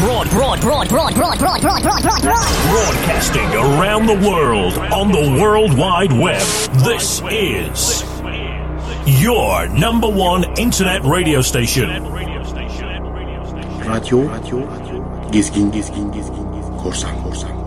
Broad, broad, broad, broad, broad, broad, broad, broad, broad, broad. Broadcasting around the world on the World Wide Web. This is your number one internet radio station. Radyo, gezgin, gezgin, gezgin, korsan, korsan, korsan.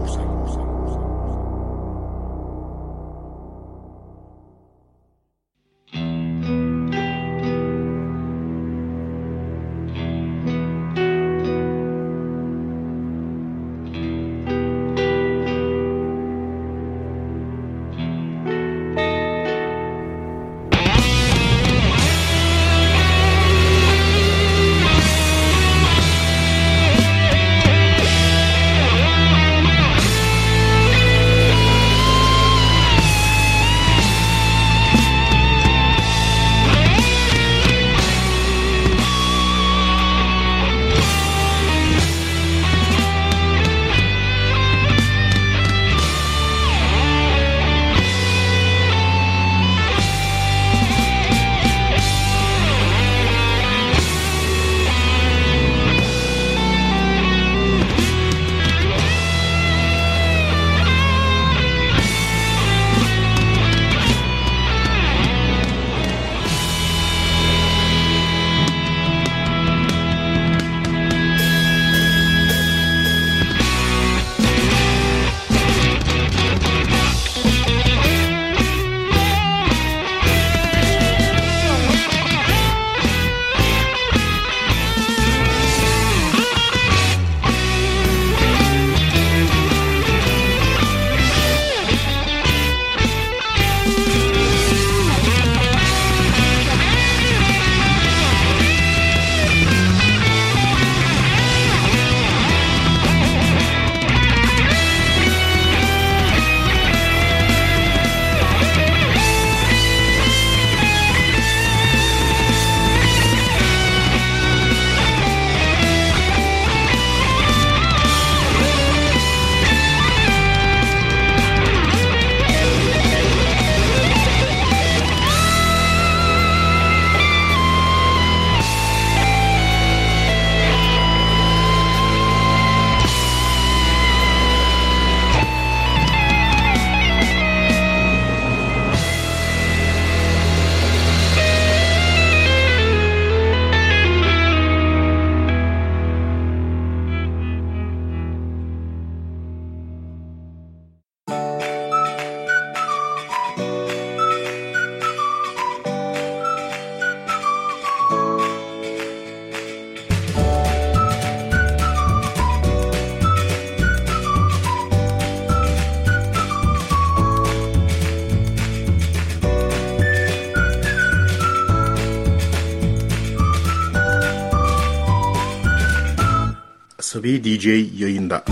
Asabi DJ yayında.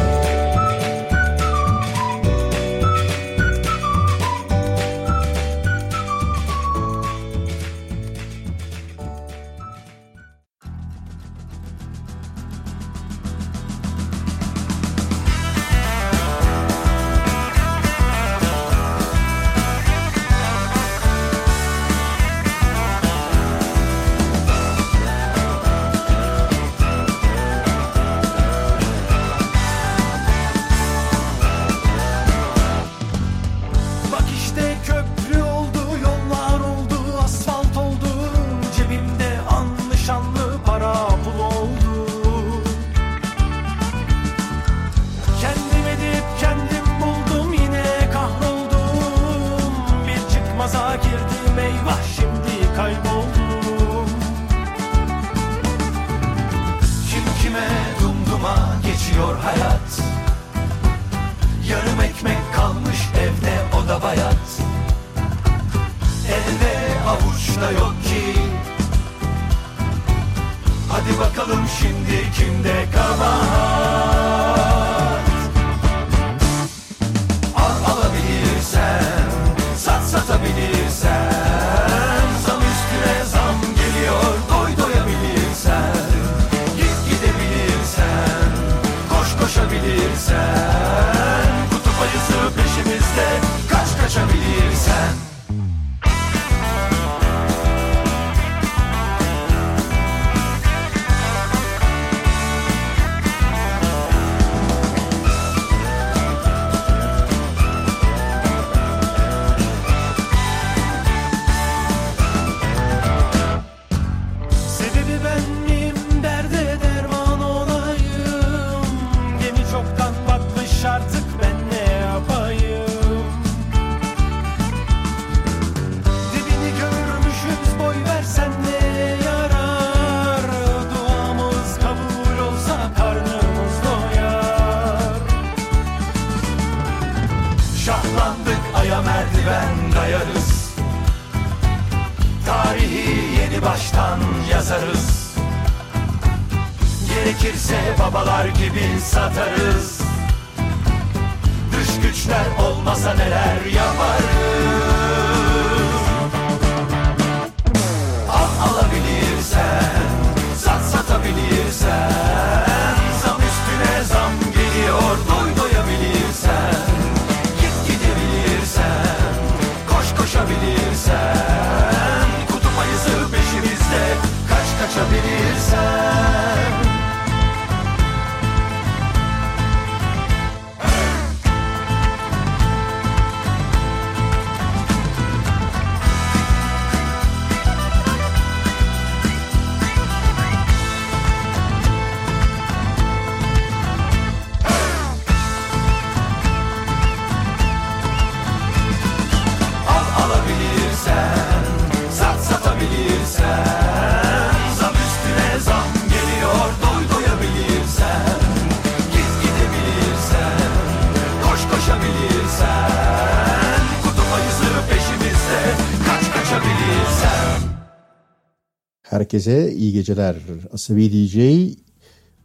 Herkese iyi geceler. Asabi DJ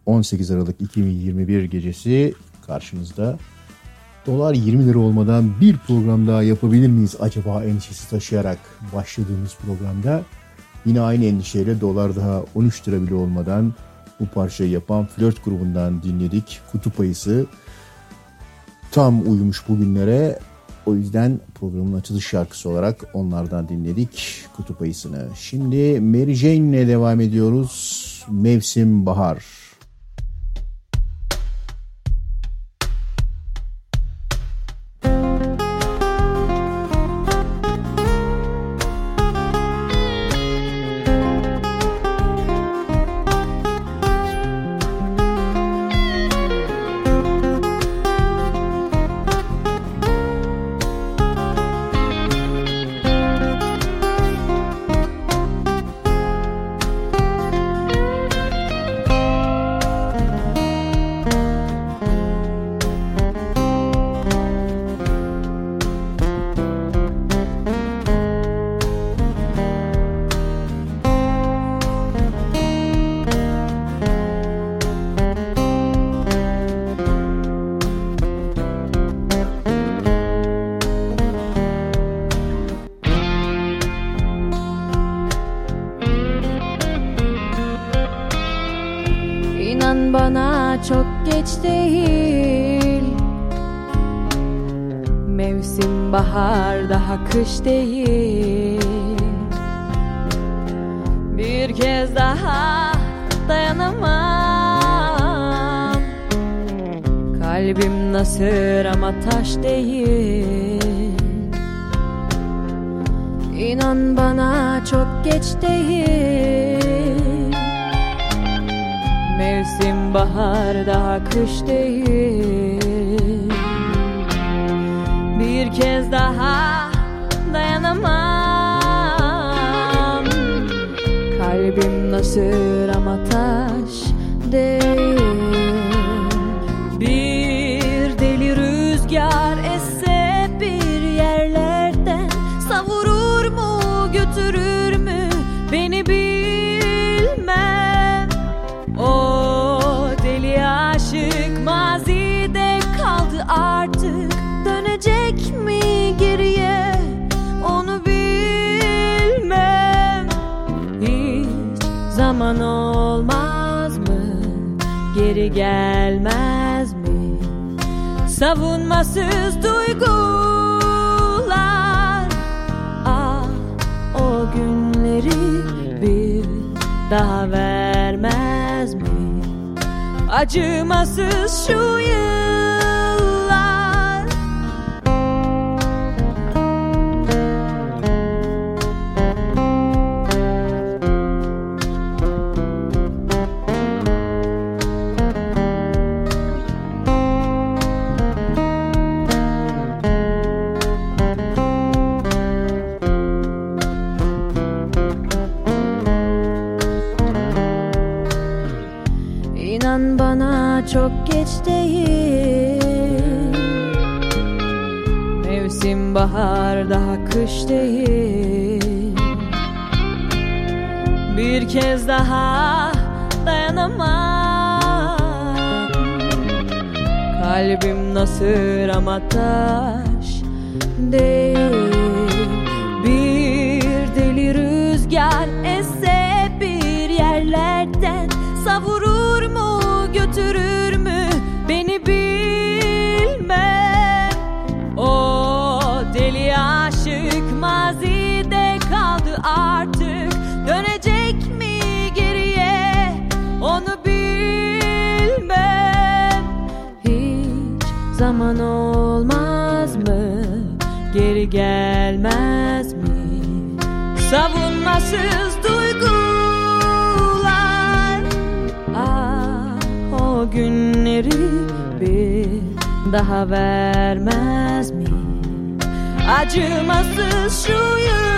18 Aralık 2021 gecesi karşınızda. Dolar 20 lira olmadan bir program daha yapabilir miyiz acaba endişesi taşıyarak başladığımız programda yine aynı endişeyle dolar daha 13 lira bile olmadan bu parçayı yapan flört grubundan dinledik. Kutup ayısı tam uyumuş bugünlere. O yüzden programın açılış şarkısı olarak onlardan dinledik Kutup Ayısı'nı. Şimdi Mary Jane'le devam ediyoruz. Mevsim Bahar. Gelmez mi Savunmasız duygular Ah o günleri bir daha vermez mi? Acımasız şu yıllar bahar daha kış değil. Bir kez daha dayanamam. Kalbim nasır ama taş değil. gelmez mi? Savunmasız duygular Ah o günleri bir daha vermez mi? Acımasız şu yıl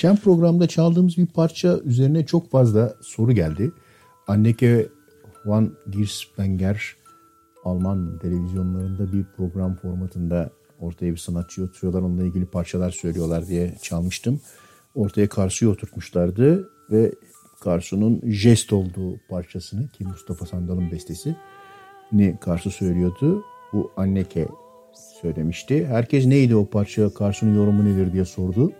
Geçen programda çaldığımız bir parça üzerine çok fazla soru geldi. Anneke Van Gierspenger Alman televizyonlarında bir program formatında ortaya bir sanatçı oturuyorlar onunla ilgili parçalar söylüyorlar diye çalmıştım. Ortaya Karsu'yu oturtmuşlardı ve Karsu'nun jest olduğu parçasını ki Mustafa Sandal'ın bestesi ni Karsu söylüyordu. Bu Anneke söylemişti. Herkes neydi o parça Karsu'nun yorumu nedir diye sordu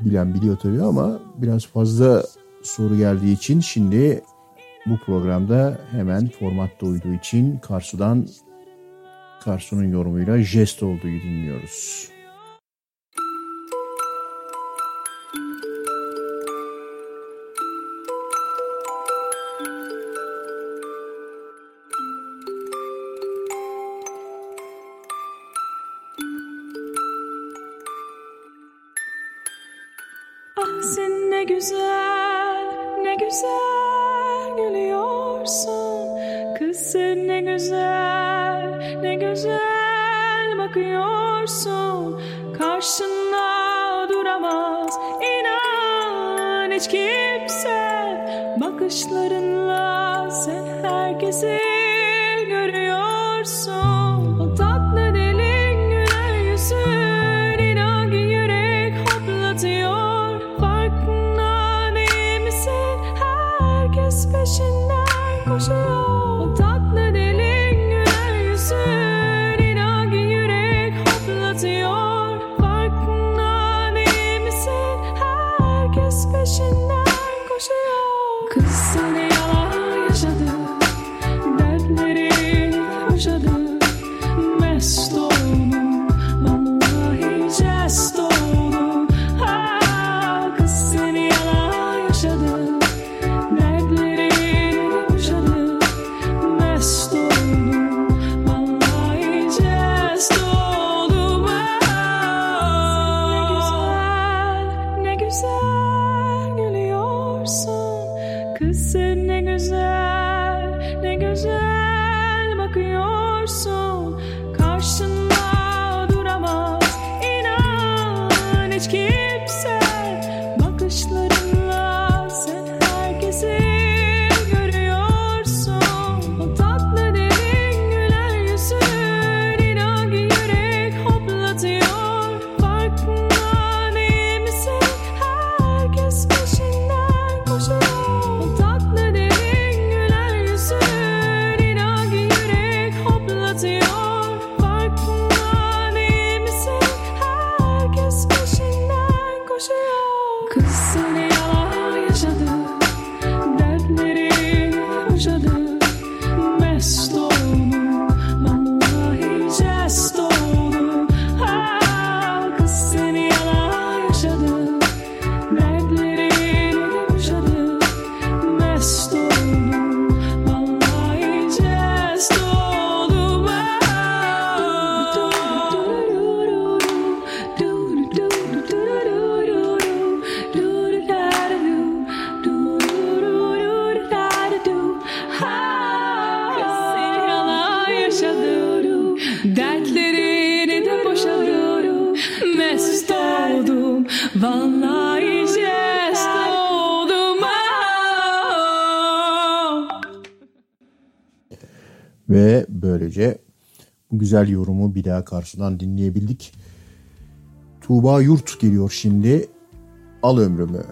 bilen biliyor tabii ama biraz fazla soru geldiği için şimdi bu programda hemen formatta uyduğu için Karsu'dan Karsu'nun yorumuyla jest olduğu dinliyoruz. Güzel yorumu bir daha karşıdan dinleyebildik. Tuğba Yurt geliyor şimdi. Al ömrümü.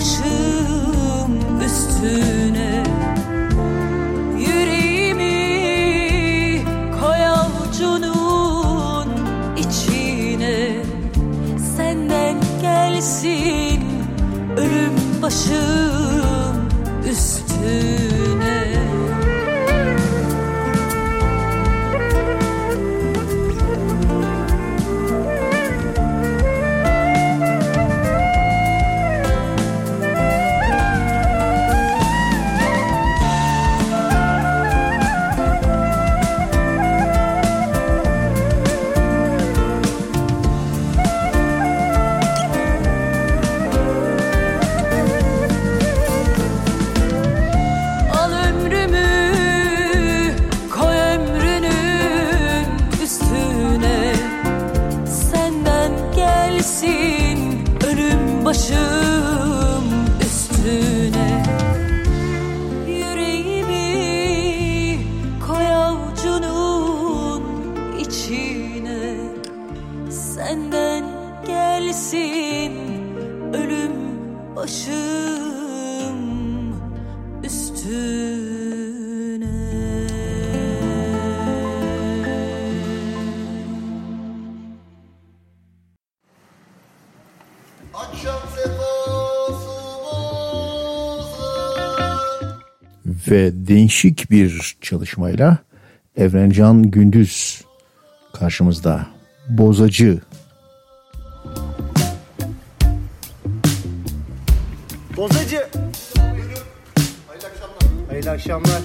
Başım üstüne. Yüreğimi koy avucunun içine. Senden gelsin ölüm başım değişik bir çalışmayla Evrencan Gündüz karşımızda. Bozacı. Bozacı. Hayırlı akşamlar.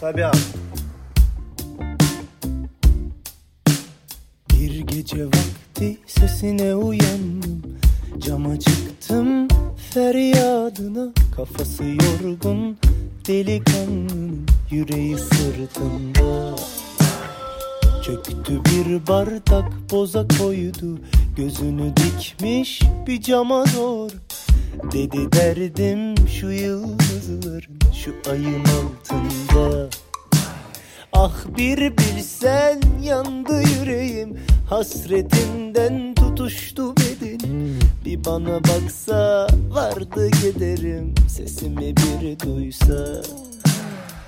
Tabii abi. Bir gece vakti sesine uyandım Cama çıktım feryadına Kafası yorgun delikanlının yüreği sırtında Çöktü bir bardak boza koydu Gözünü dikmiş bir cama doğru. Dedi derdim şu yıldızların Şu ayın altında Ah bir bilsen yandı yüreğim Hasretinden tutuştu bedenim. Bir bana baksa vardı giderim Sesimi bir duysa.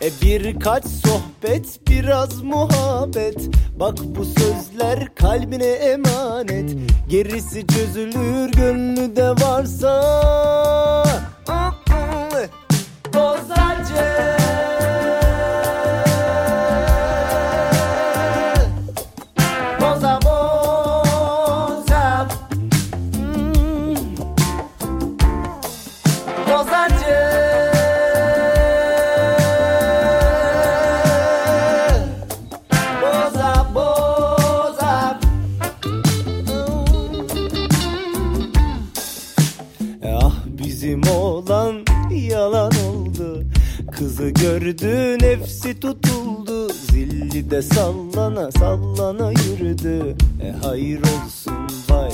E birkaç sohbet biraz muhabbet. Bak bu sözler kalbine emanet. Gerisi çözülür gönlü de varsa gördü nefsi tutuldu. Zilli de sallana sallana yürüdü. E hayır olsun vay.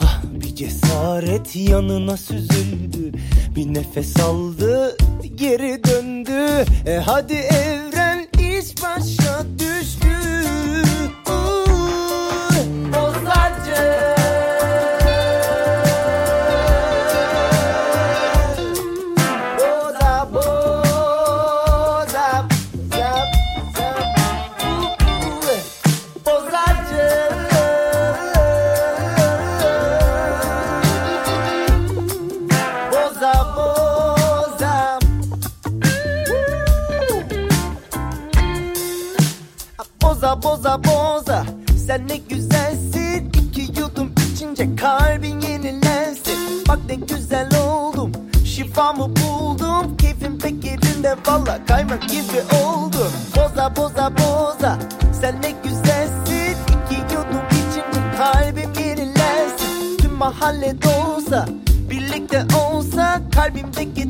Ah bir cesaret yanına süzüldü. Bir nefes aldı geri döndü. E hadi evren iş başa düştü gibi oldum Boza boza boza. Sen ne güzelsin. İki yudum içince kalbim yenilensin. Tüm mahalle dolsa Birlikte olsa kalbimdeki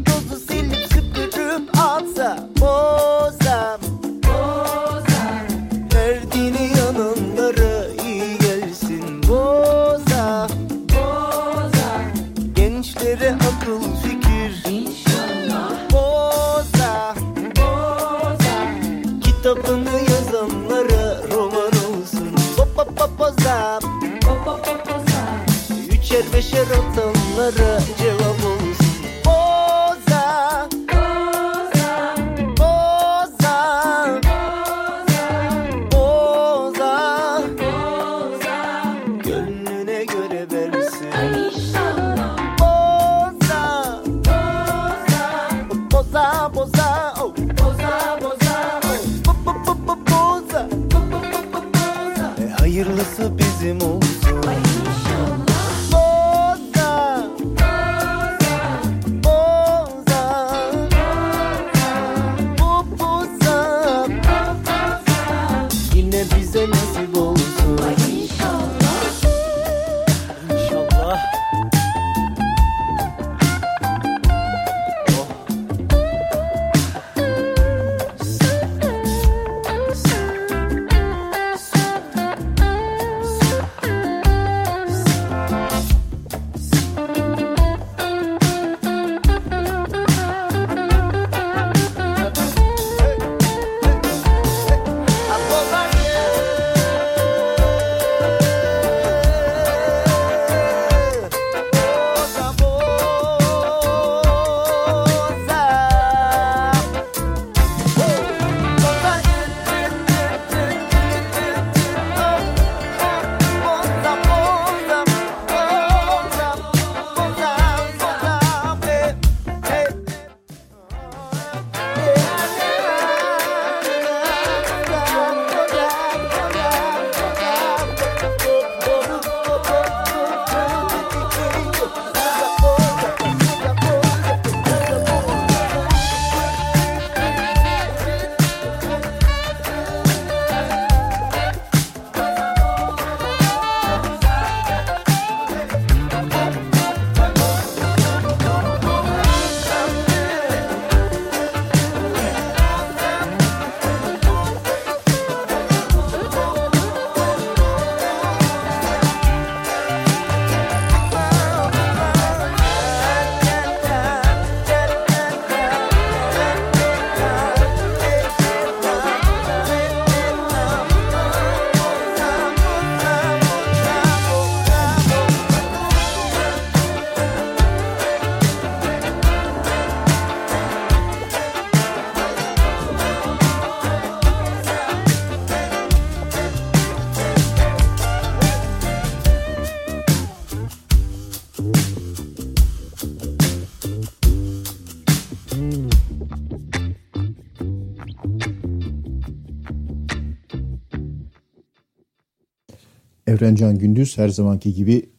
Evrencan Gündüz her zamanki gibi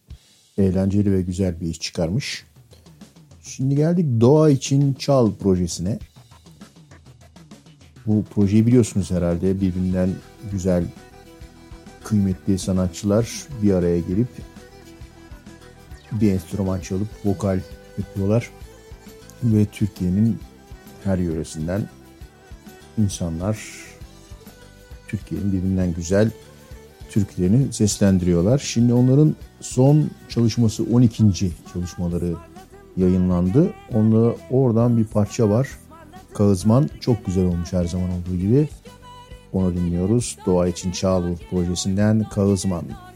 eğlenceli ve güzel bir iş çıkarmış. Şimdi geldik Doğa için Çal projesine. Bu projeyi biliyorsunuz herhalde birbirinden güzel, kıymetli sanatçılar bir araya gelip bir enstrüman çalıp vokal yapıyorlar. Ve Türkiye'nin her yöresinden insanlar Türkiye'nin birbirinden güzel türkülerini seslendiriyorlar. Şimdi onların son çalışması 12. çalışmaları yayınlandı. Onda oradan bir parça var. Kağızman çok güzel olmuş her zaman olduğu gibi. Onu dinliyoruz. Doğa için Çağlı projesinden Kağızman. Kağızmana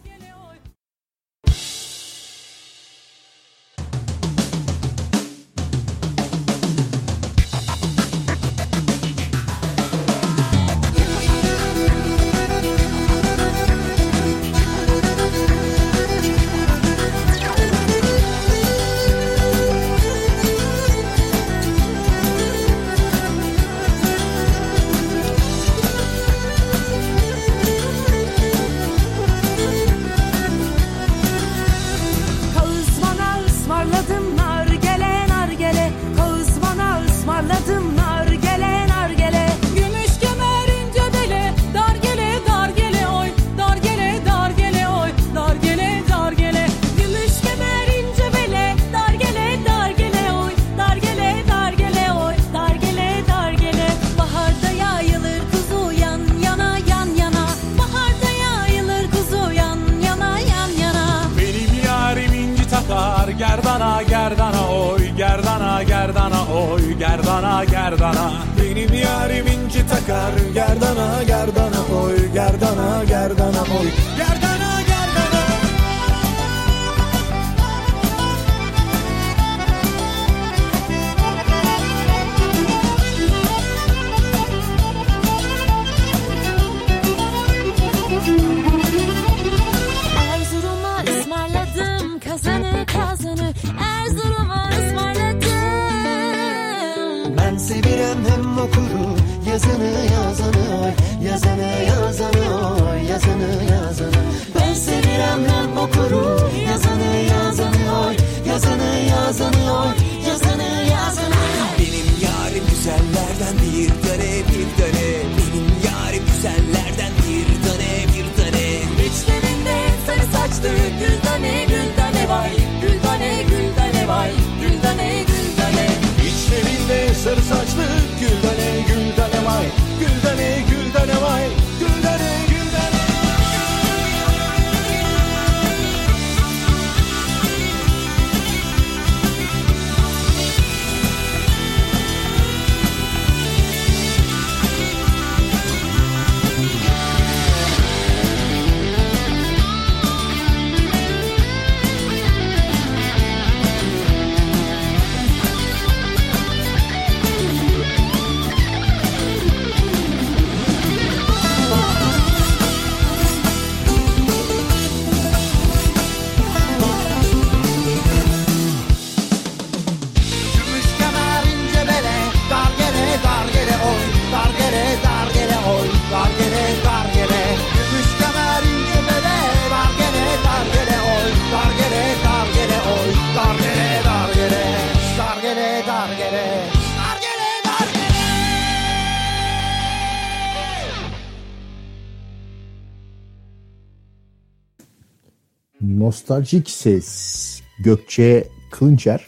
Nostaljik ses Gökçe Kılınçer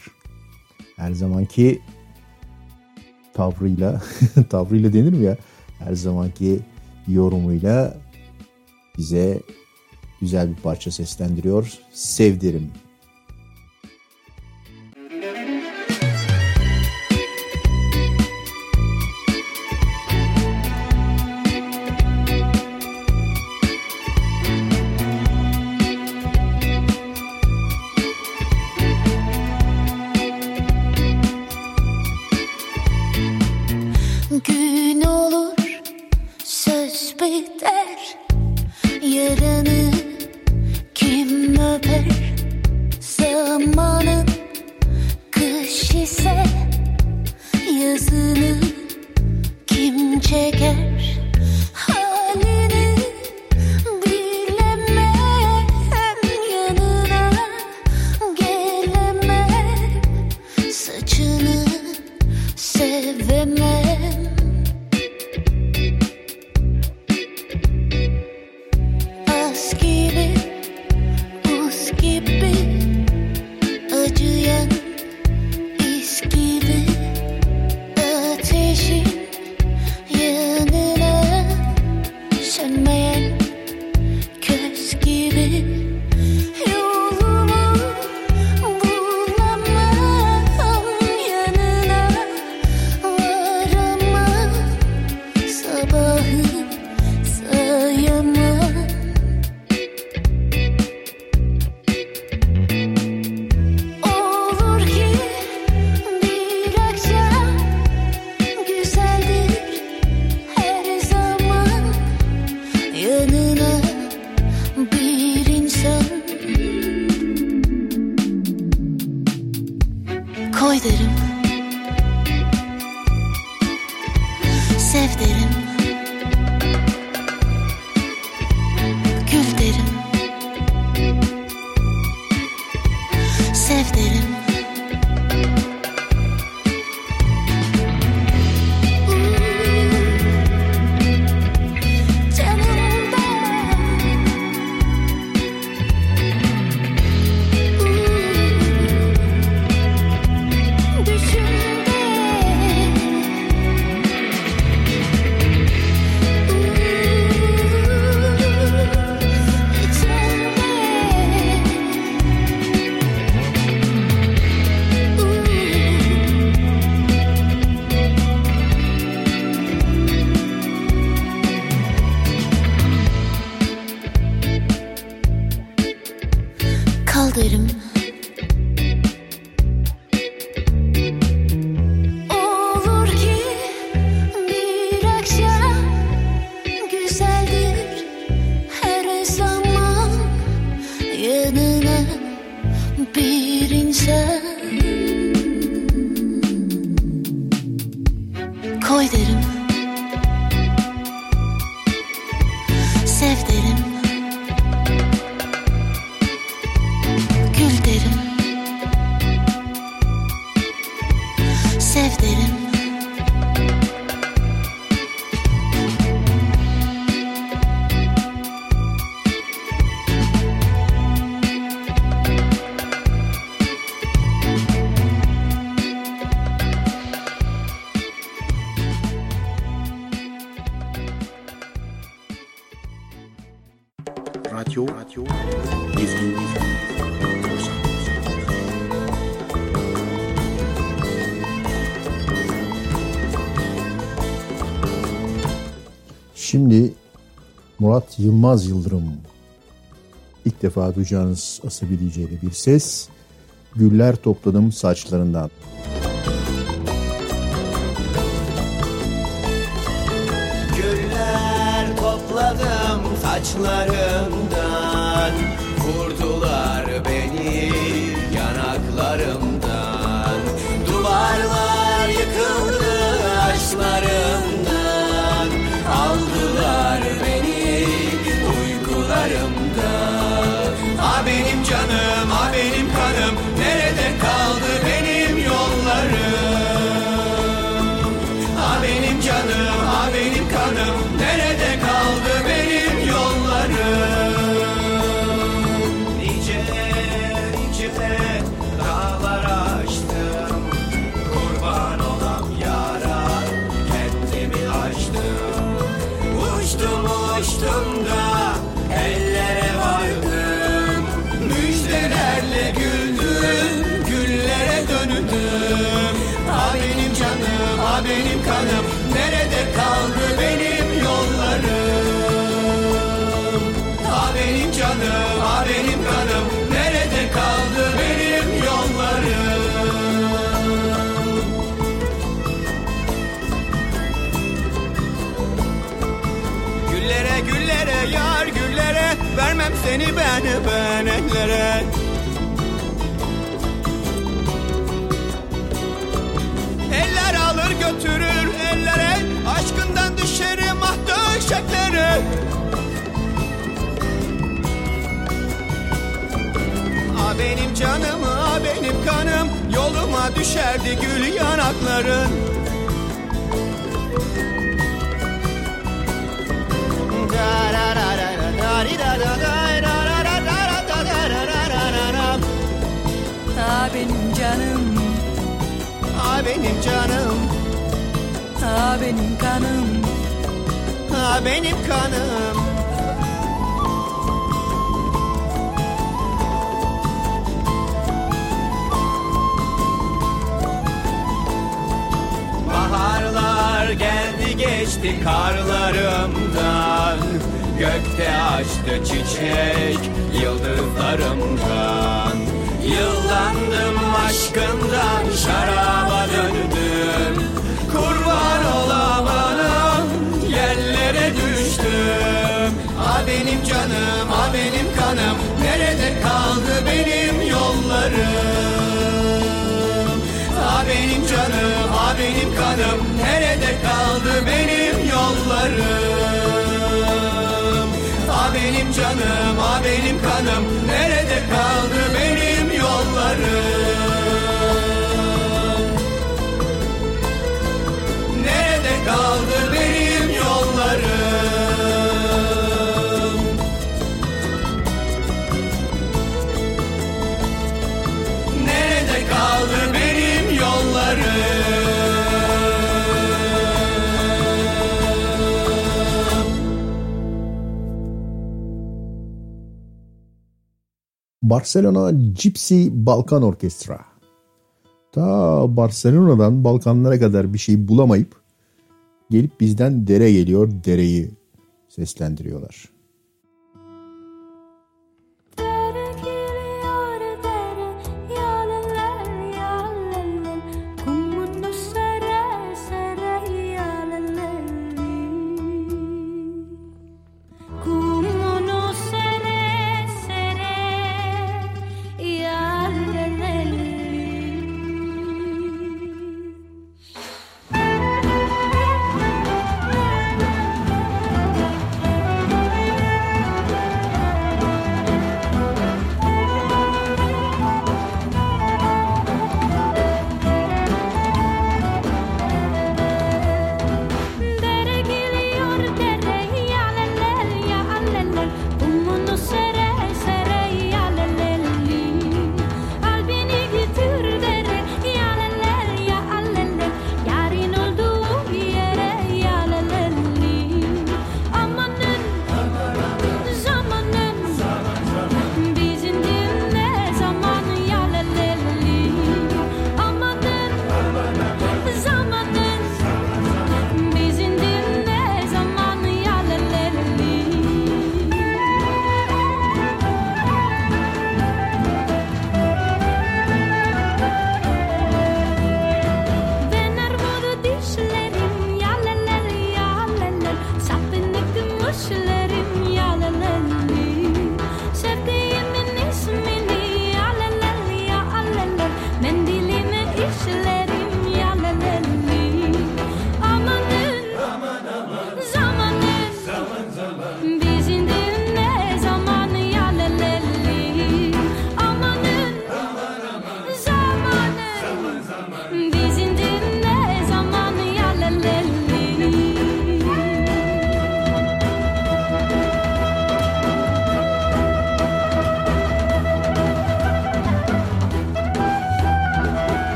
her zamanki tavrıyla tavrıyla denir mi ya? Her zamanki yorumuyla bize güzel bir parça seslendiriyor. Sevdirim. gün olur söz biter. Yarını kim öper? Zamanın kış ise Yazını kim çeker? Murat Yılmaz Yıldırım. İlk defa duyacağınız asabi diyeceğiyle bir ses. Güller topladım saçlarından. Güller topladım saçlarımdan seni ben ellere. Eller alır götürür ellere Aşkından düşerim ah döşeklere. Ah benim canım ah benim kanım Yoluma düşerdi gül yanakların Ah benim canım. Ah benim canım. Ah benim kanım. Ah benim kanım. Baharlar geldi geçti karlarımdan. Gökte açtı çiçek yıldızlarımdan Yıllandım aşkından şaraba döndüm. Kurban olamanım yerlere düştüm. Ah benim canım ah benim kanım Nerede kaldı benim yollarım? Ah benim canım ah benim kanım Nerede kaldı benim yollarım? Ah benim canım ah benim kanım Nerede kaldı Barcelona Gypsy Balkan Orkestra. Ta Barcelona'dan Balkanlara kadar bir şey bulamayıp gelip bizden dere geliyor dereyi seslendiriyorlar.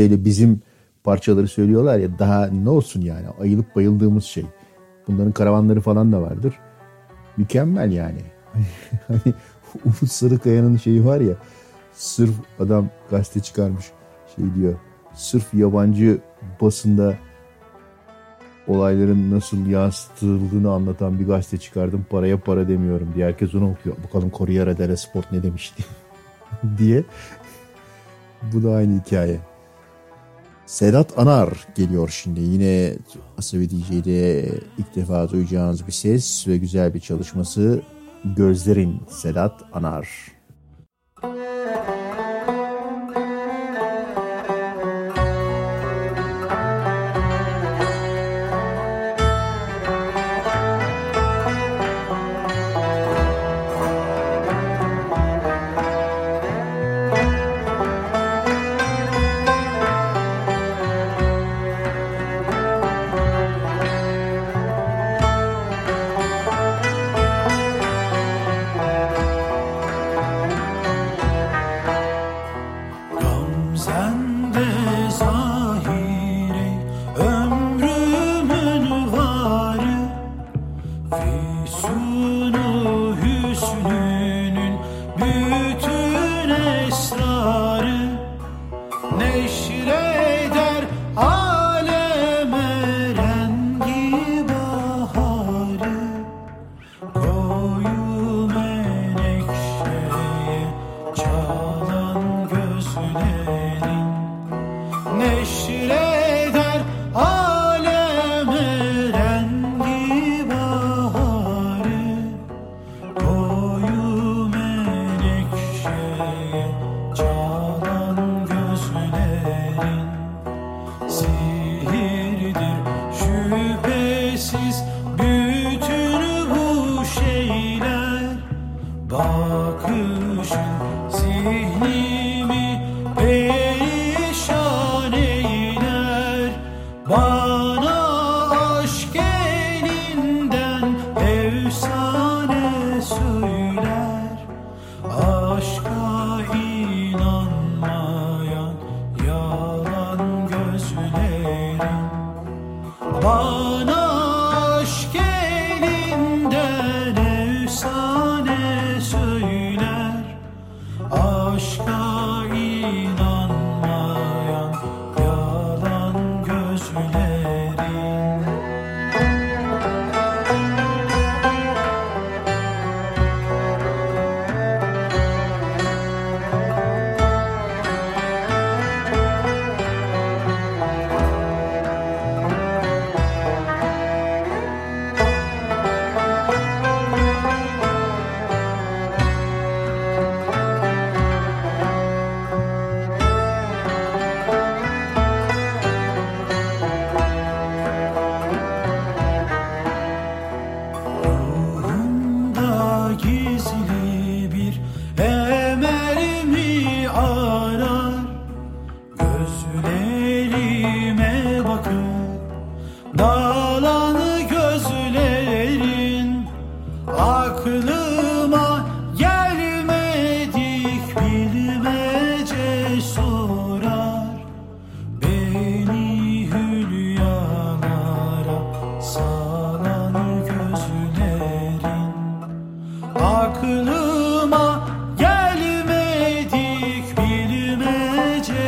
Türkçeyle bizim parçaları söylüyorlar ya daha ne olsun yani ayılıp bayıldığımız şey. Bunların karavanları falan da vardır. Mükemmel yani. hani Umut Sarıkaya'nın şeyi var ya sırf adam gazete çıkarmış şey diyor. Sırf yabancı basında olayların nasıl yansıtıldığını anlatan bir gazete çıkardım. Paraya para demiyorum diye herkes onu okuyor. Bakalım Corriere dello Sport ne demişti diye. Bu da aynı hikaye. Sedat Anar geliyor şimdi. Yine Asabi DJ'de ilk defa duyacağınız bir ses ve güzel bir çalışması. Gözlerin Sedat Anar.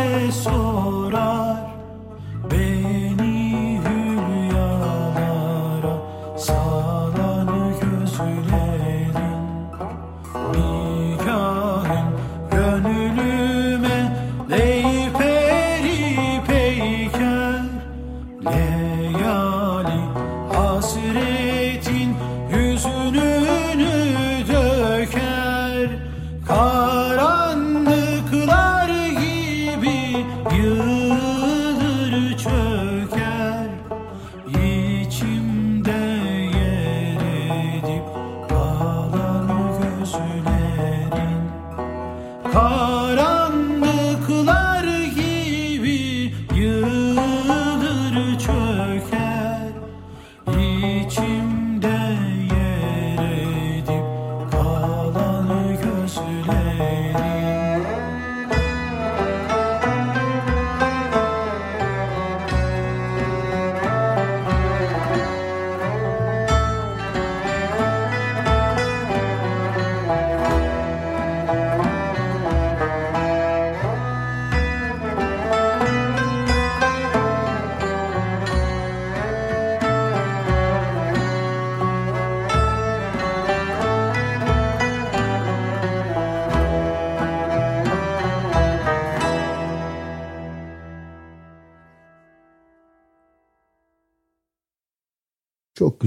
es.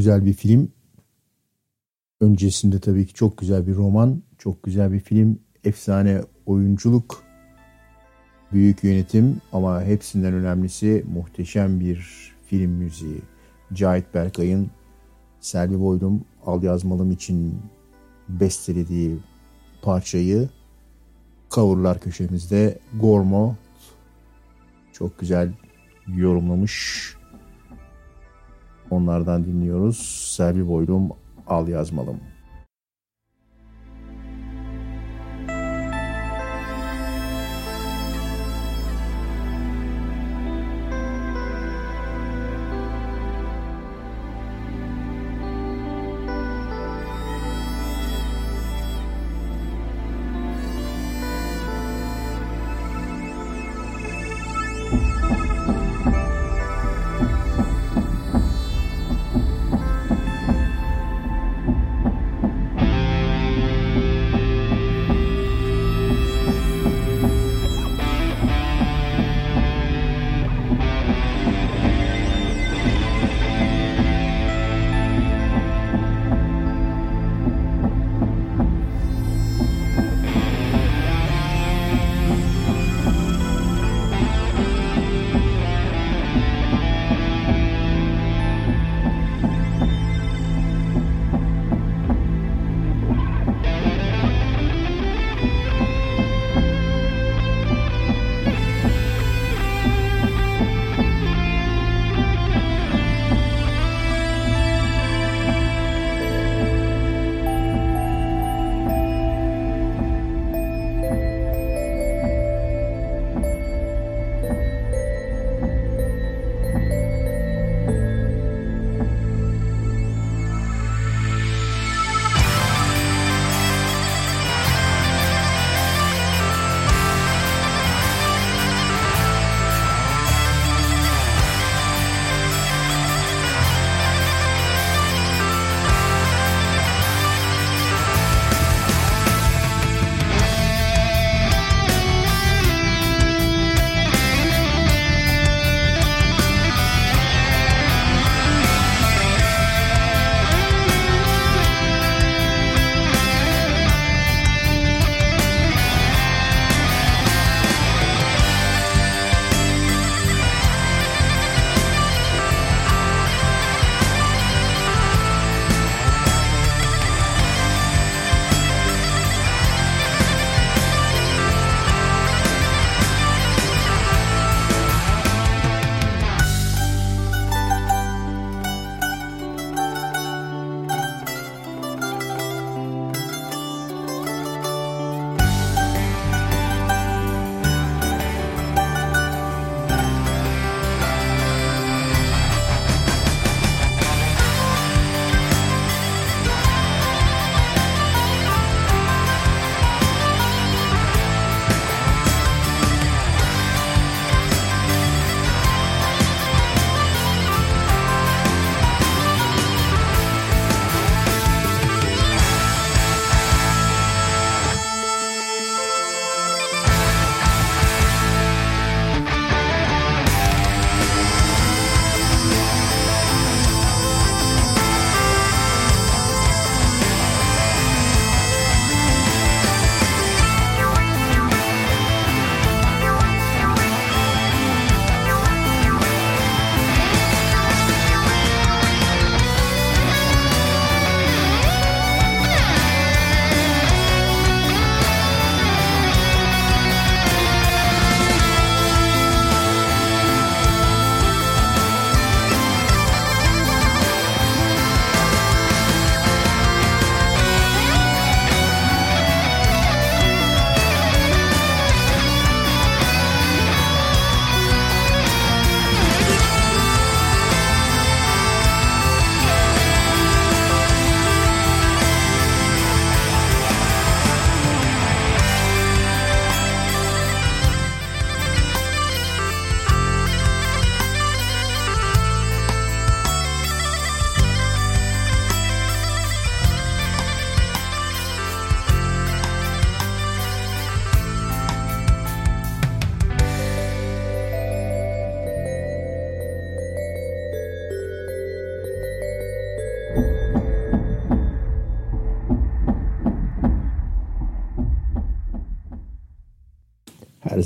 Güzel bir film. Öncesinde tabii ki çok güzel bir roman, çok güzel bir film, efsane oyunculuk, büyük yönetim ama hepsinden önemlisi muhteşem bir film müziği. Cahit Berkay'ın Selvi Boylum Al Yazmalım için bestelediği parçayı coverlar köşemizde Gormo çok güzel yorumlamış. Onlardan dinliyoruz. Selvi Boylum Al Yazmalım.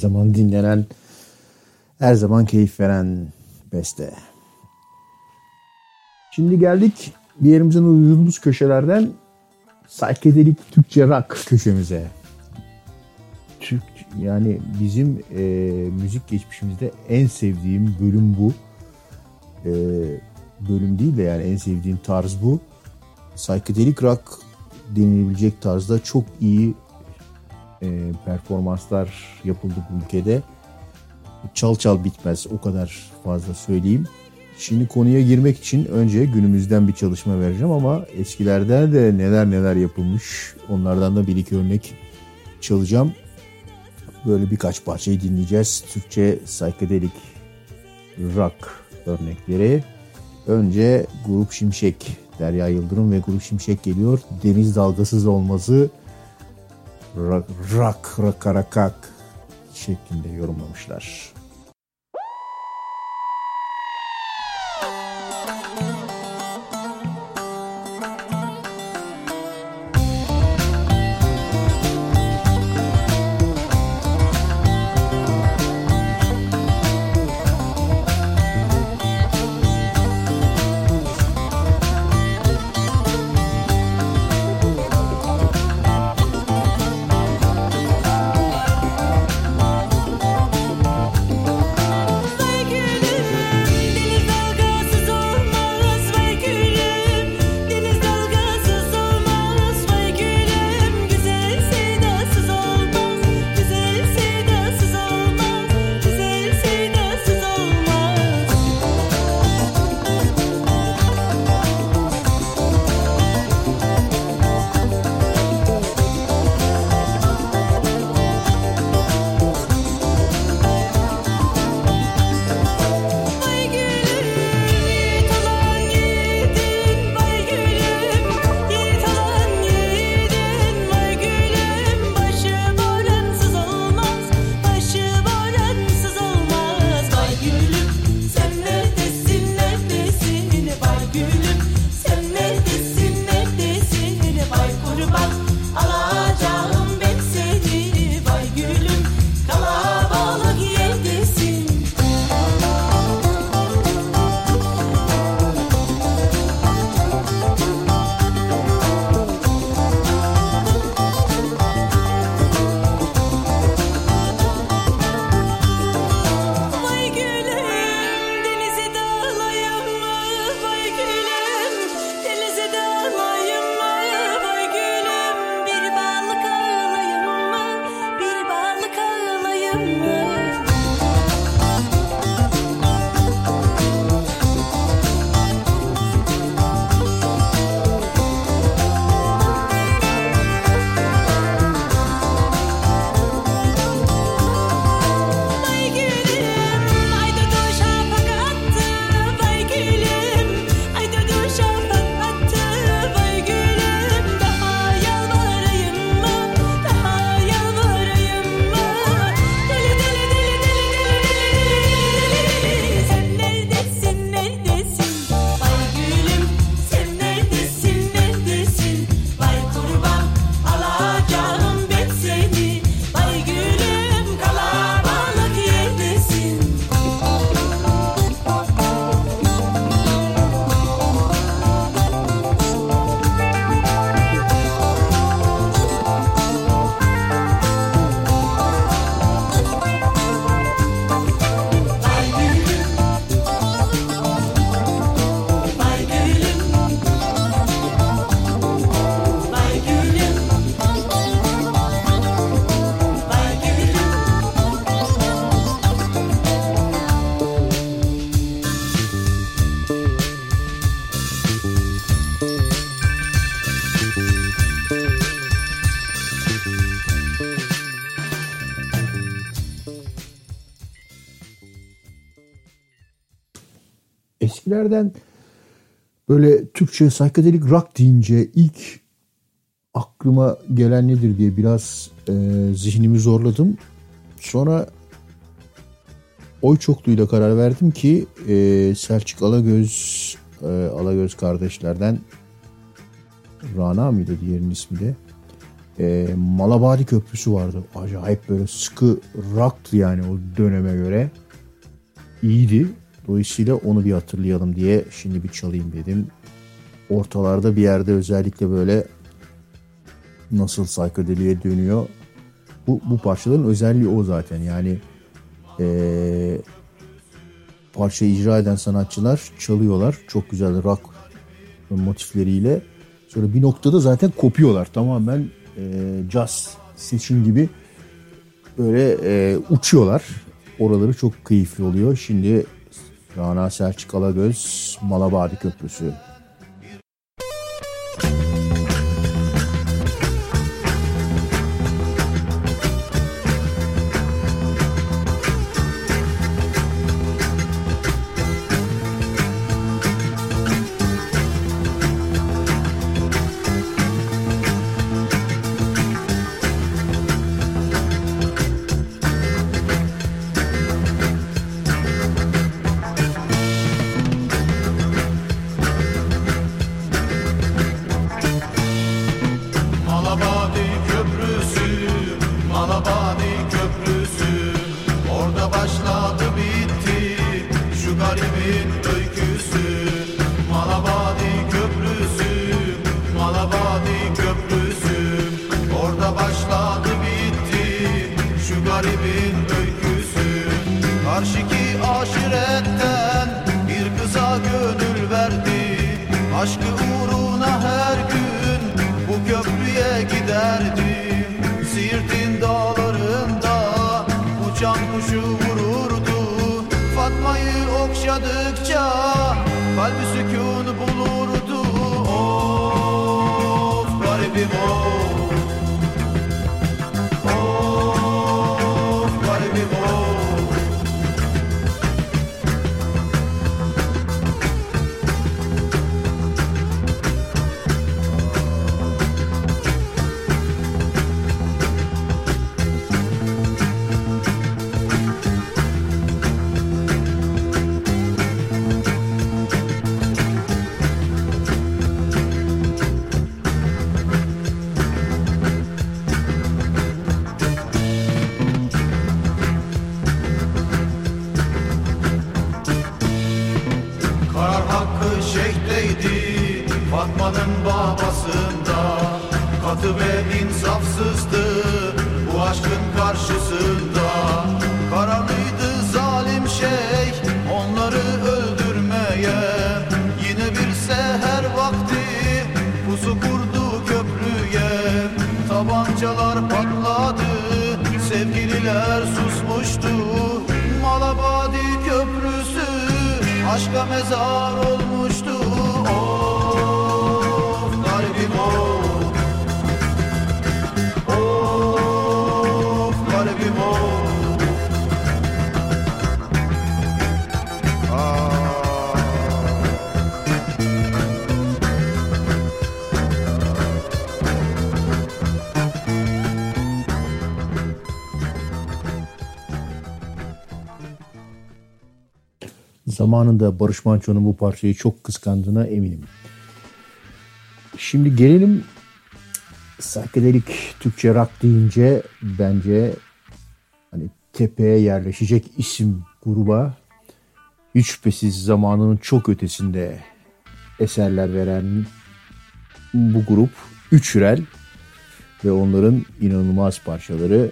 Zaman dinlenen, her zaman keyif veren beste. Şimdi geldik bir yerimizden uyduğumuz köşelerden psychedelic Türkçe rock köşemize. Türk yani bizim e, müzik geçmişimizde en sevdiğim bölüm bu. E, bölüm değil de yani en sevdiğim tarz bu. Psychedelic rock denilebilecek tarzda çok iyi e, performanslar yapıldı bu ülkede. Çal çal bitmez o kadar fazla söyleyeyim. Şimdi konuya girmek için önce günümüzden bir çalışma vereceğim ama eskilerden de neler neler yapılmış onlardan da bir iki örnek çalacağım. Böyle birkaç parçayı dinleyeceğiz. Türkçe psychedelic rock örnekleri. Önce Grup Şimşek, Derya Yıldırım ve Grup Şimşek geliyor. Deniz dalgasız olmazı rock, rock, rock, rock şeklinde yorumlamışlar. Eskilerden böyle Türkçe psychedelic rock deyince ilk aklıma gelen nedir diye biraz e, zihnimi zorladım. Sonra oy çokluğuyla karar verdim ki e, Selçuk Alagöz e, Alagöz kardeşlerden Rana mıydı diğerinin ismi de E, Malabadi Köprüsü vardı. Acayip böyle sıkı rock'tı yani o döneme göre. İyiydi. Dolayısıyla onu bir hatırlayalım diye şimdi bir çalayım dedim. Ortalarda bir yerde özellikle böyle nasıl psychedelic'e dönüyor. Bu, bu parçaların özelliği o zaten. Yani ee, parça icra eden sanatçılar çalıyorlar. Çok güzel rock motifleriyle. Sonra bir noktada zaten kopuyorlar. Tamamen e, jazz seçim gibi böyle e, uçuyorlar. Oraları çok keyifli oluyor. Şimdi Rana Selçuk Alagöz Malabadi Köprüsü. Zamanında Barış Manço'nun bu parçayı çok kıskandığına eminim. Şimdi gelelim psychedelic Türkçe rock deyince bence hani tepeye yerleşecek isim gruba hiç şüphesiz zamanının çok ötesinde eserler veren bu grup Üçürel ve onların inanılmaz parçaları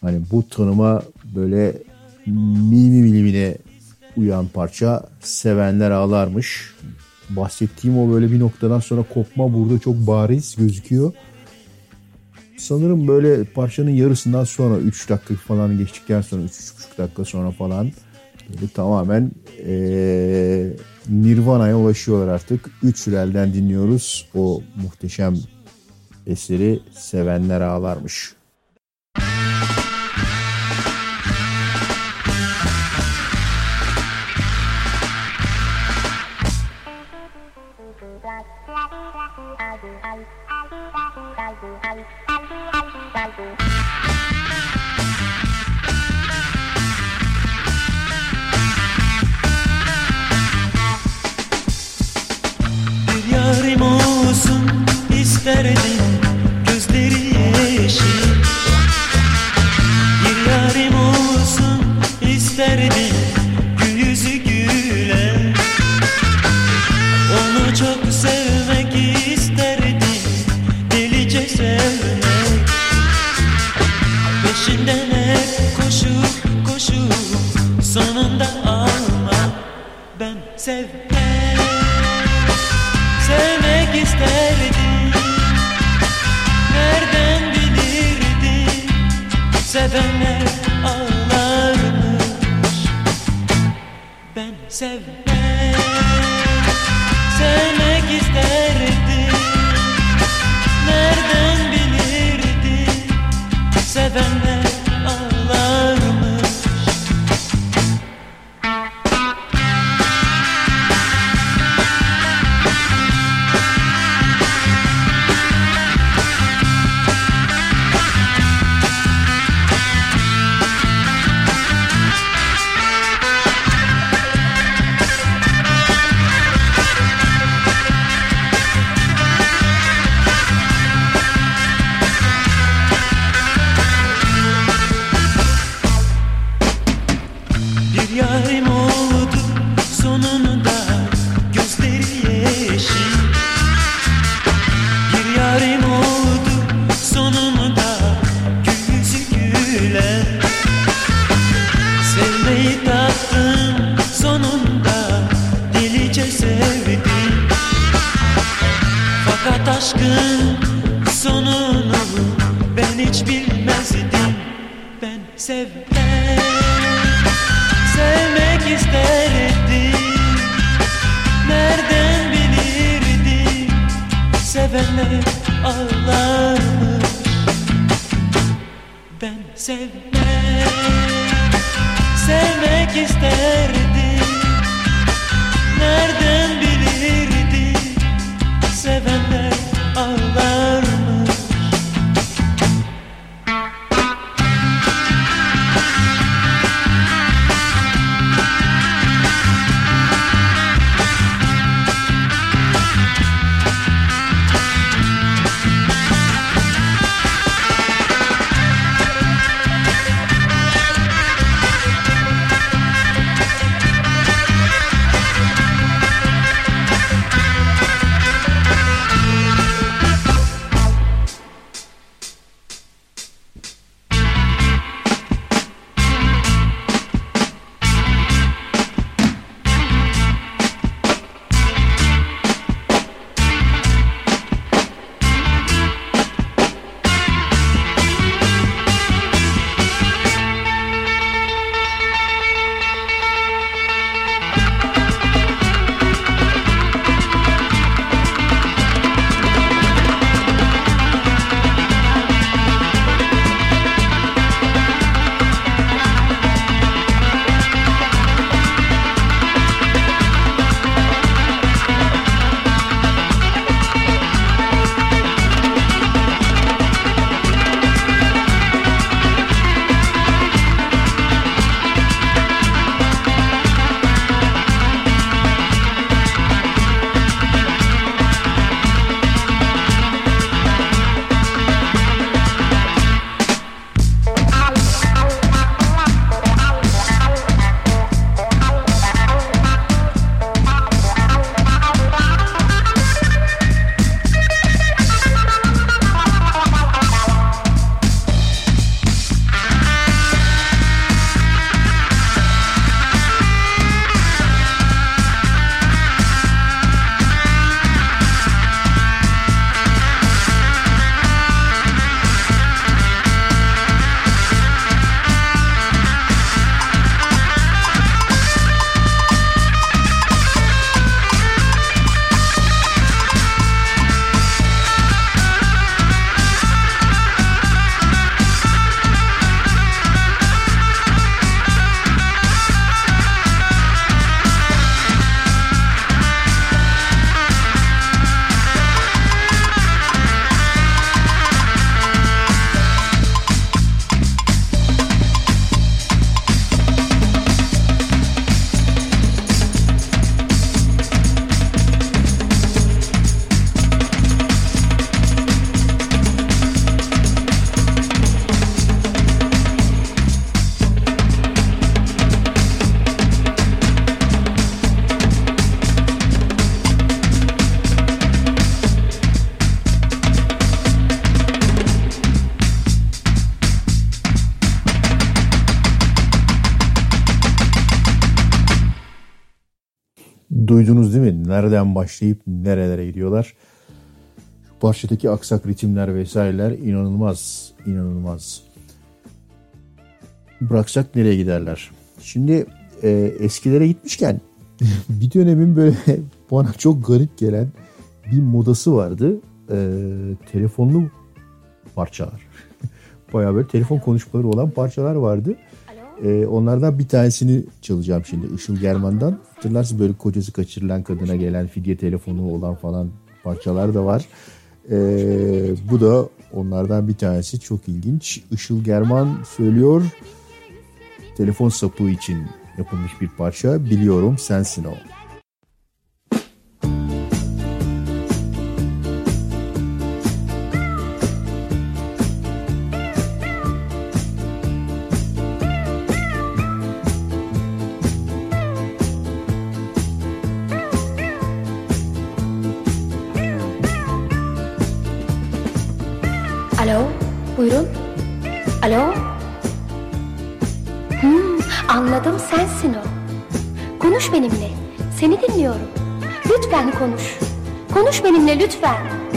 hani bu tanıma böyle milimi milimine uyan parça sevenler ağlarmış. Bahsettiğim o böyle bir noktadan sonra kopma burada çok bariz gözüküyor. Sanırım böyle parçanın yarısından sonra 3 dakika falan geçtikten sonra 3-3,5 dakika sonra falan böyle tamamen ee, Nirvana'ya ulaşıyorlar artık. Üç Rel'den dinliyoruz o muhteşem eseri sevenler ağlarmış. Ağlarmış Duydunuz değil mi? Nereden başlayıp nerelere gidiyorlar? Şu parçadaki aksak ritimler vesaireler inanılmaz, inanılmaz. Bıraksak nereye giderler? Şimdi e, eskilere gitmişken bir dönemin böyle bana çok garip gelen bir modası vardı. E, telefonlu parçalar. Bayağı böyle telefon konuşmaları olan parçalar vardı. E, onlardan bir tanesini çalacağım şimdi Işıl German'dan. Hatırlarsınız böyle kocası kaçırılan kadına gelen fidye telefonu olan falan parçalar da var. E, bu da onlardan bir tanesi çok ilginç. Işıl German söylüyor telefon sapı için yapılmış bir parça. Biliyorum sensin o. Goodbye.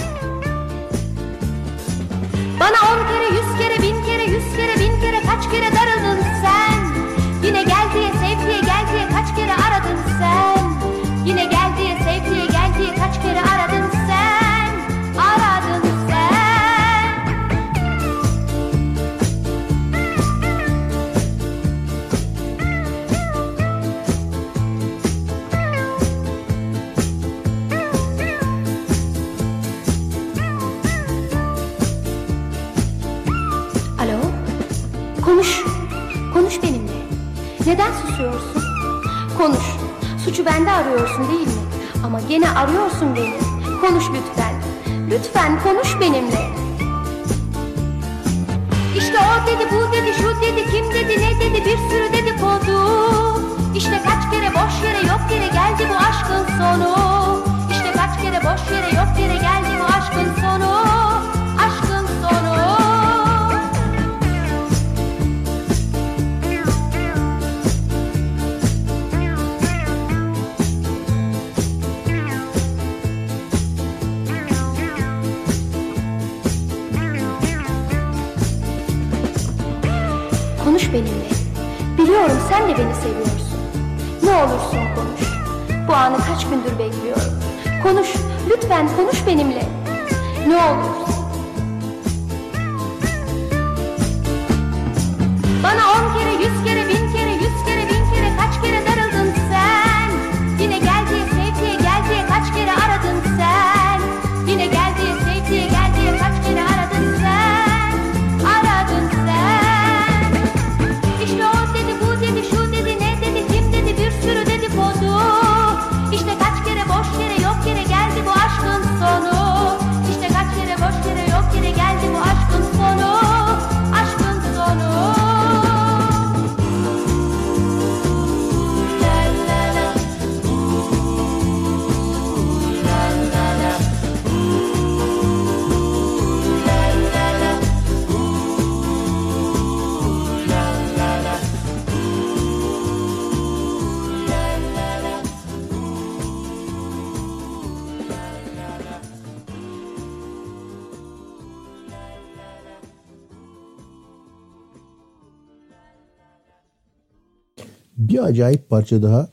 Acayip parça daha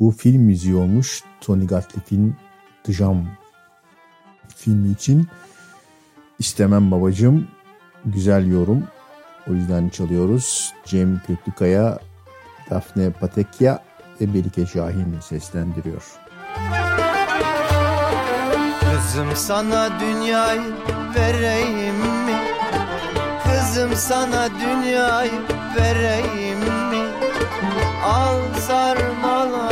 bu film müziği olmuş. Tony Gatliff'in The filmi için istemem babacığım güzel yorum. O yüzden çalıyoruz. Cem Köklükaya, Daphne Patekya ve Melike Şahin seslendiriyor. Kızım sana dünyayı vereyim mi? Kızım sana dünyayı vereyim mi? Al sarmala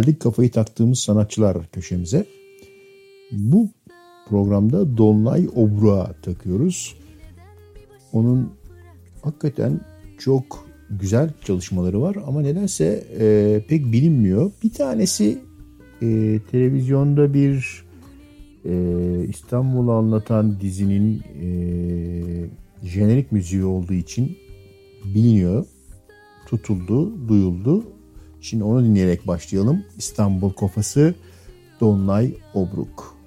Geldik kafayı taktığımız sanatçılar köşemize. Bu programda Dolunay Obru'a takıyoruz. Onun hakikaten çok güzel çalışmaları var ama nedense e, pek bilinmiyor. Bir tanesi e, televizyonda bir e, İstanbul'u anlatan dizinin e, jenerik müziği olduğu için biliniyor. Tutuldu, duyuldu. Şimdi onu dinleyerek başlayalım. İstanbul Kafası Dolunay Obruk.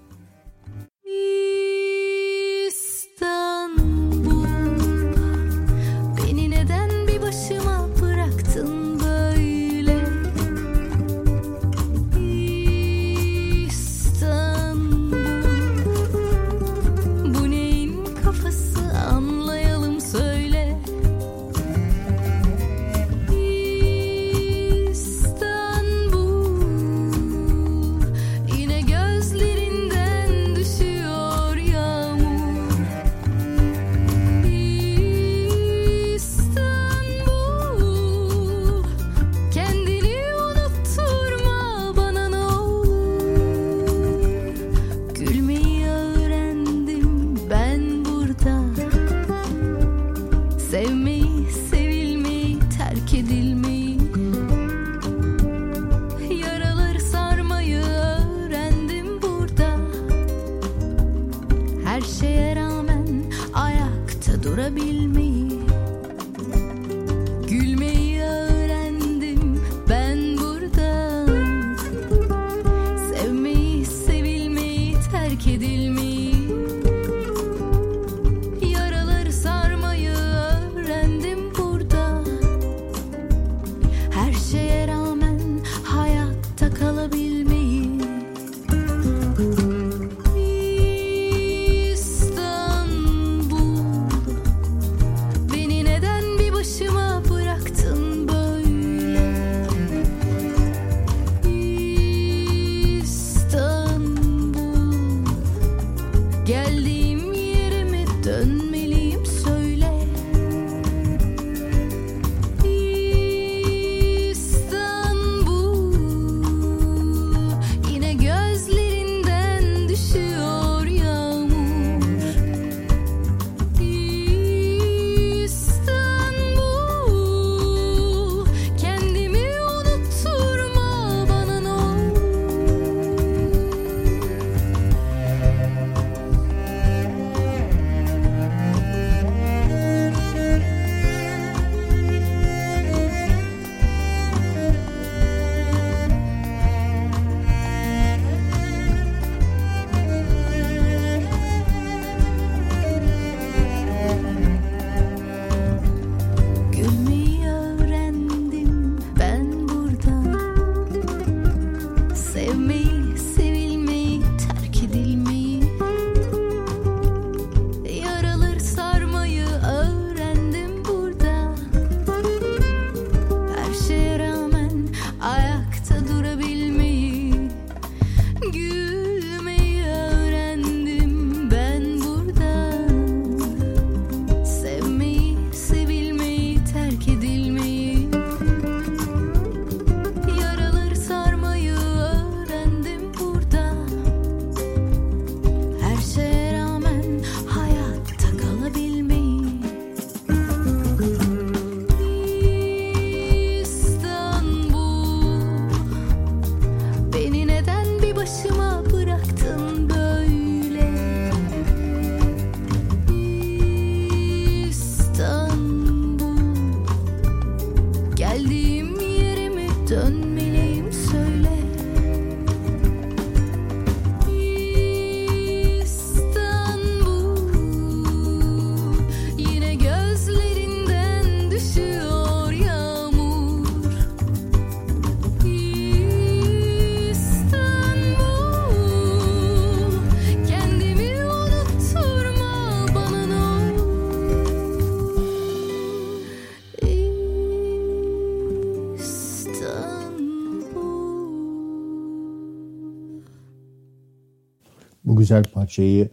parçayı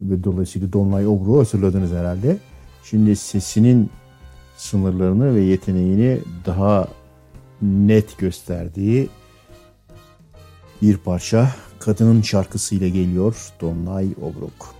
ve dolayısıyla Dolunay Obru'yu hazırladınız herhalde. Şimdi sesinin sınırlarını ve yeteneğini daha net gösterdiği bir parça kadının şarkısıyla geliyor Dolunay Obruk.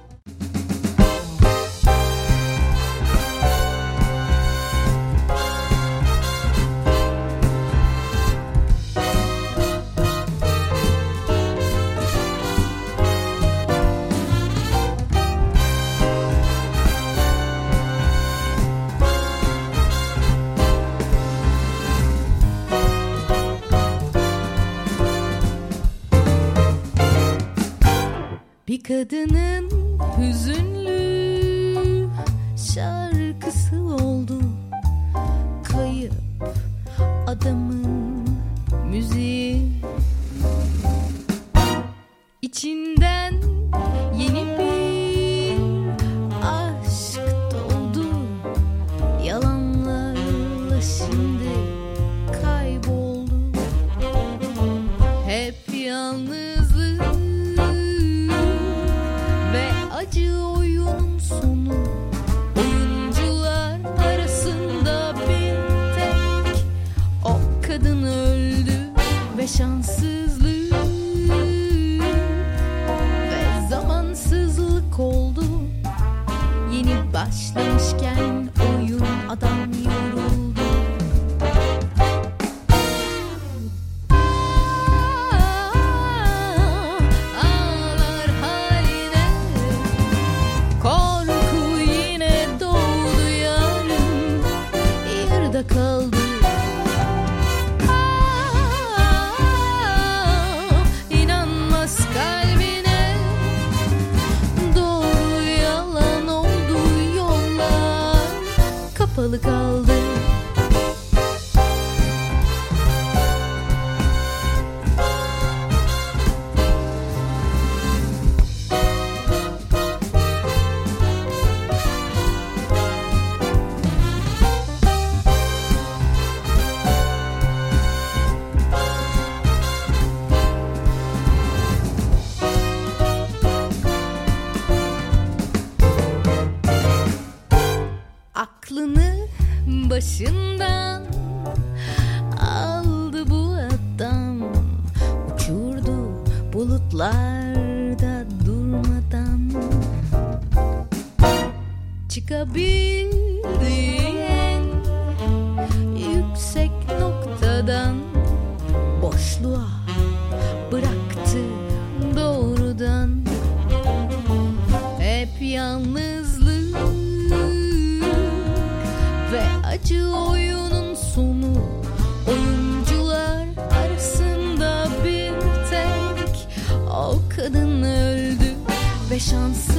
patience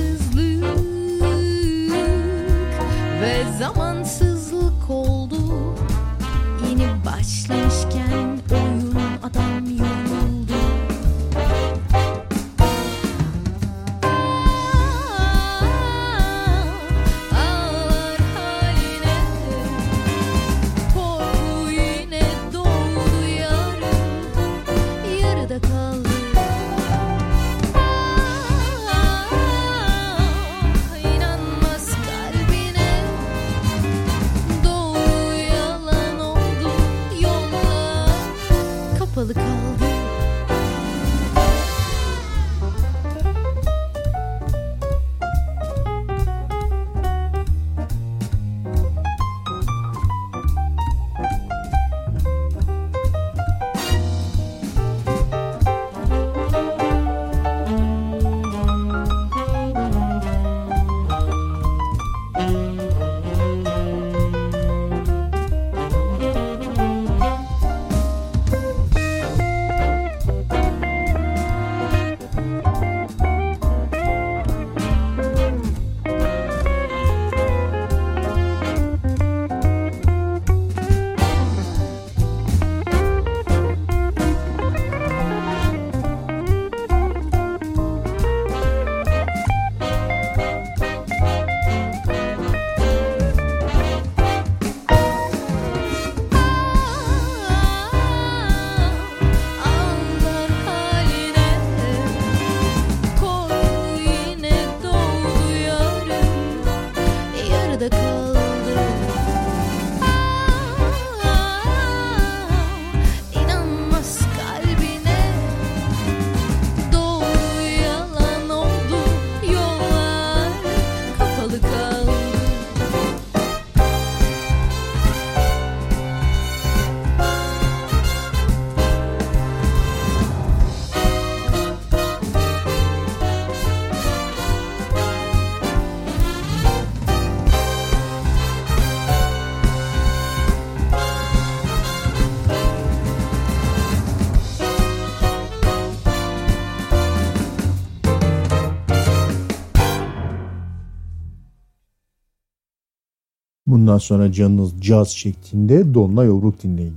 Bundan sonra canınız caz çektiğinde Donna Yovruk dinleyin.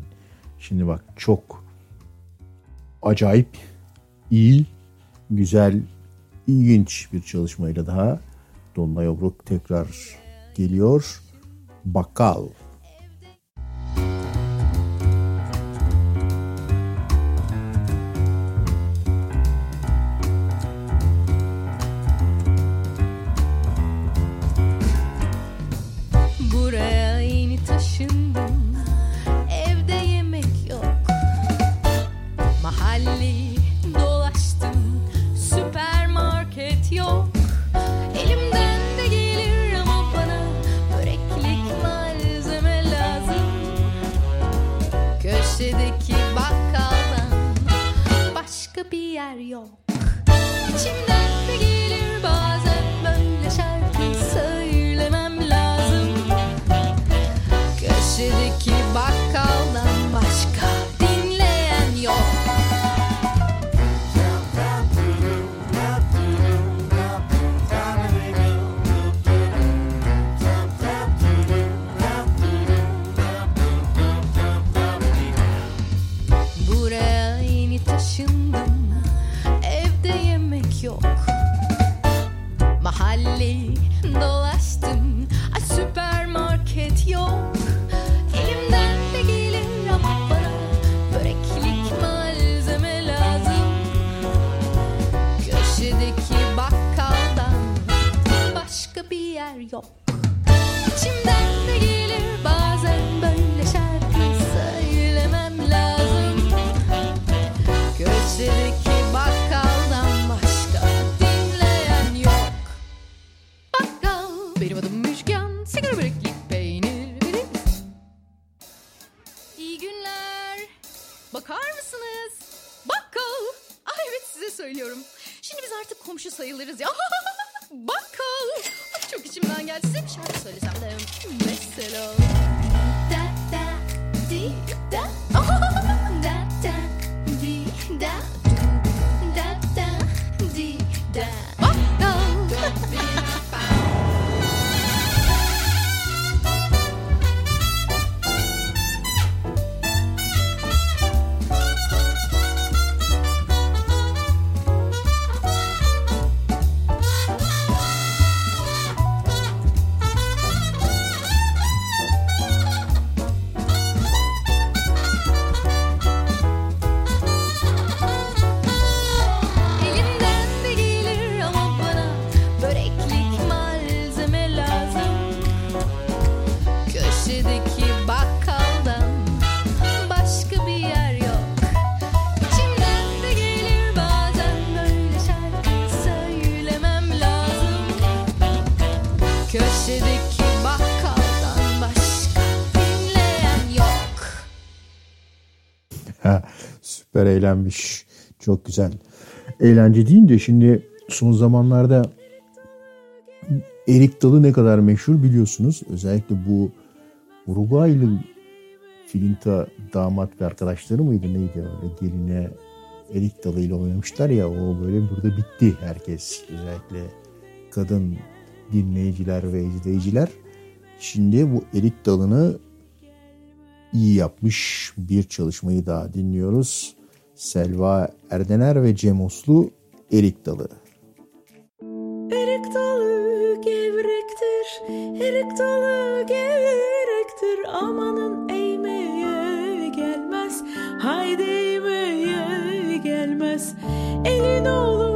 Şimdi bak çok acayip, iyi, güzel, ilginç bir çalışmayla daha Donna Yovruk tekrar geliyor. Bakkal. Süper eğlenmiş. Çok güzel. Eğlence deyince şimdi son zamanlarda erik dalı ne kadar meşhur biliyorsunuz. Özellikle bu Uruguaylı Filinta damat ve arkadaşları mıydı neydi öyle geline erik dalıyla oynamışlar ya o böyle burada bitti herkes. Özellikle kadın dinleyiciler ve izleyiciler. Şimdi bu erik dalını iyi yapmış bir çalışmayı daha dinliyoruz. Selva Erdener ve Cem Oslu Erik Dalı. Erik dalı gevrektir, erik dalı gevrektir. Amanın eğmeye gelmez, haydi eğmeye gelmez. Elin oğlu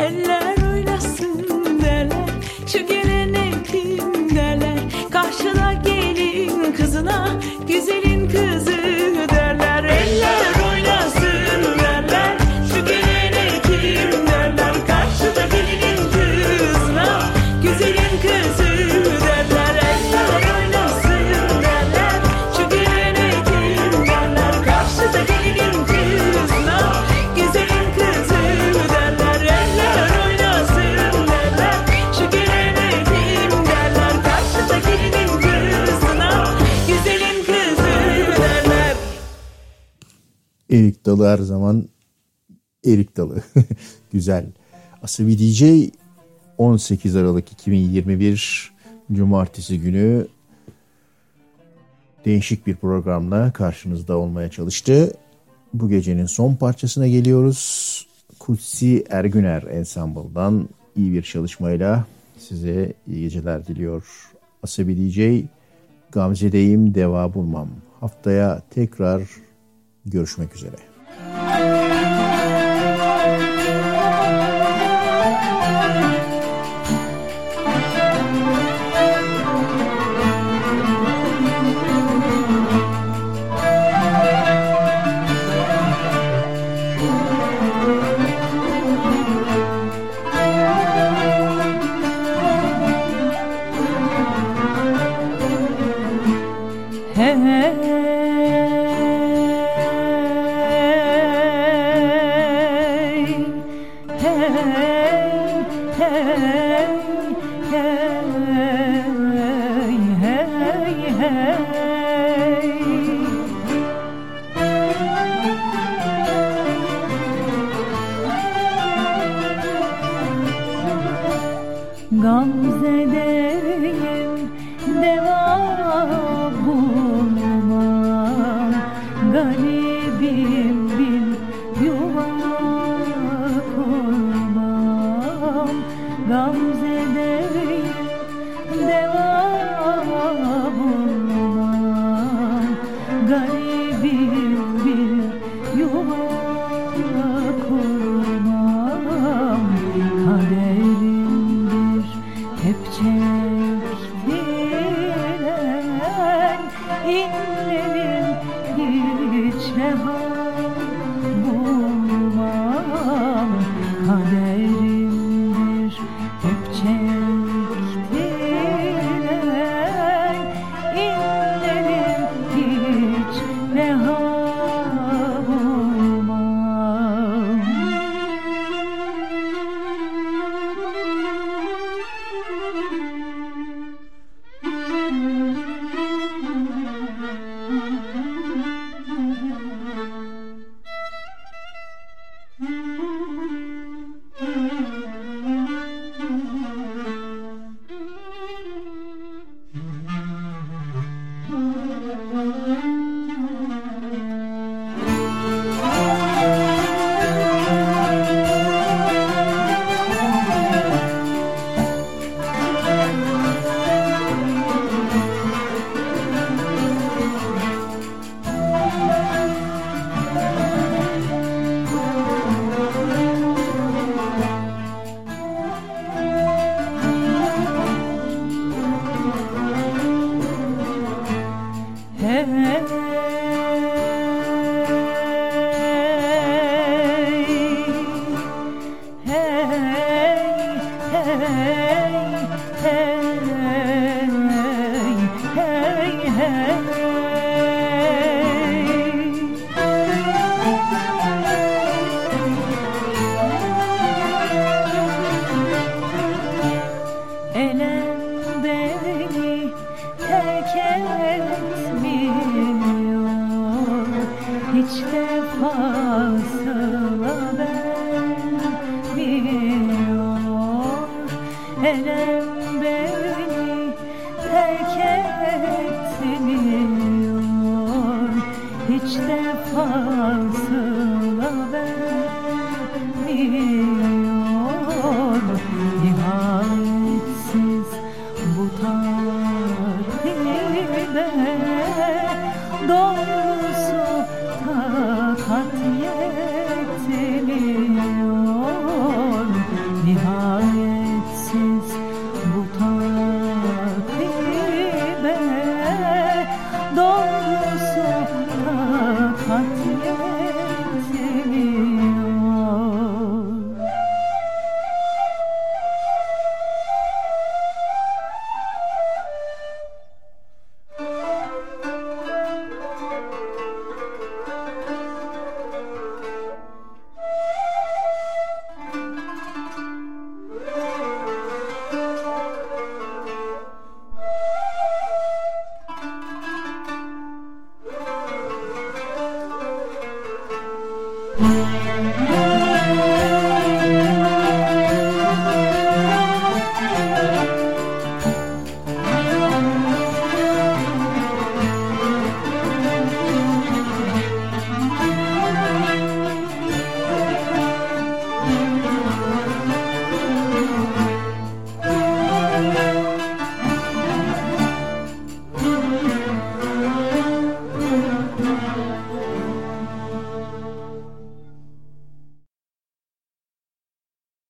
and dalı her zaman erik dalı. Güzel. Asabi DJ 18 Aralık 2021 Cumartesi günü değişik bir programla karşınızda olmaya çalıştı. Bu gecenin son parçasına geliyoruz. Kutsi Ergüner Ensemble'dan iyi bir çalışmayla size iyi geceler diliyor. Asabi DJ Gamze'deyim deva bulmam. Haftaya tekrar görüşmek üzere. Bye.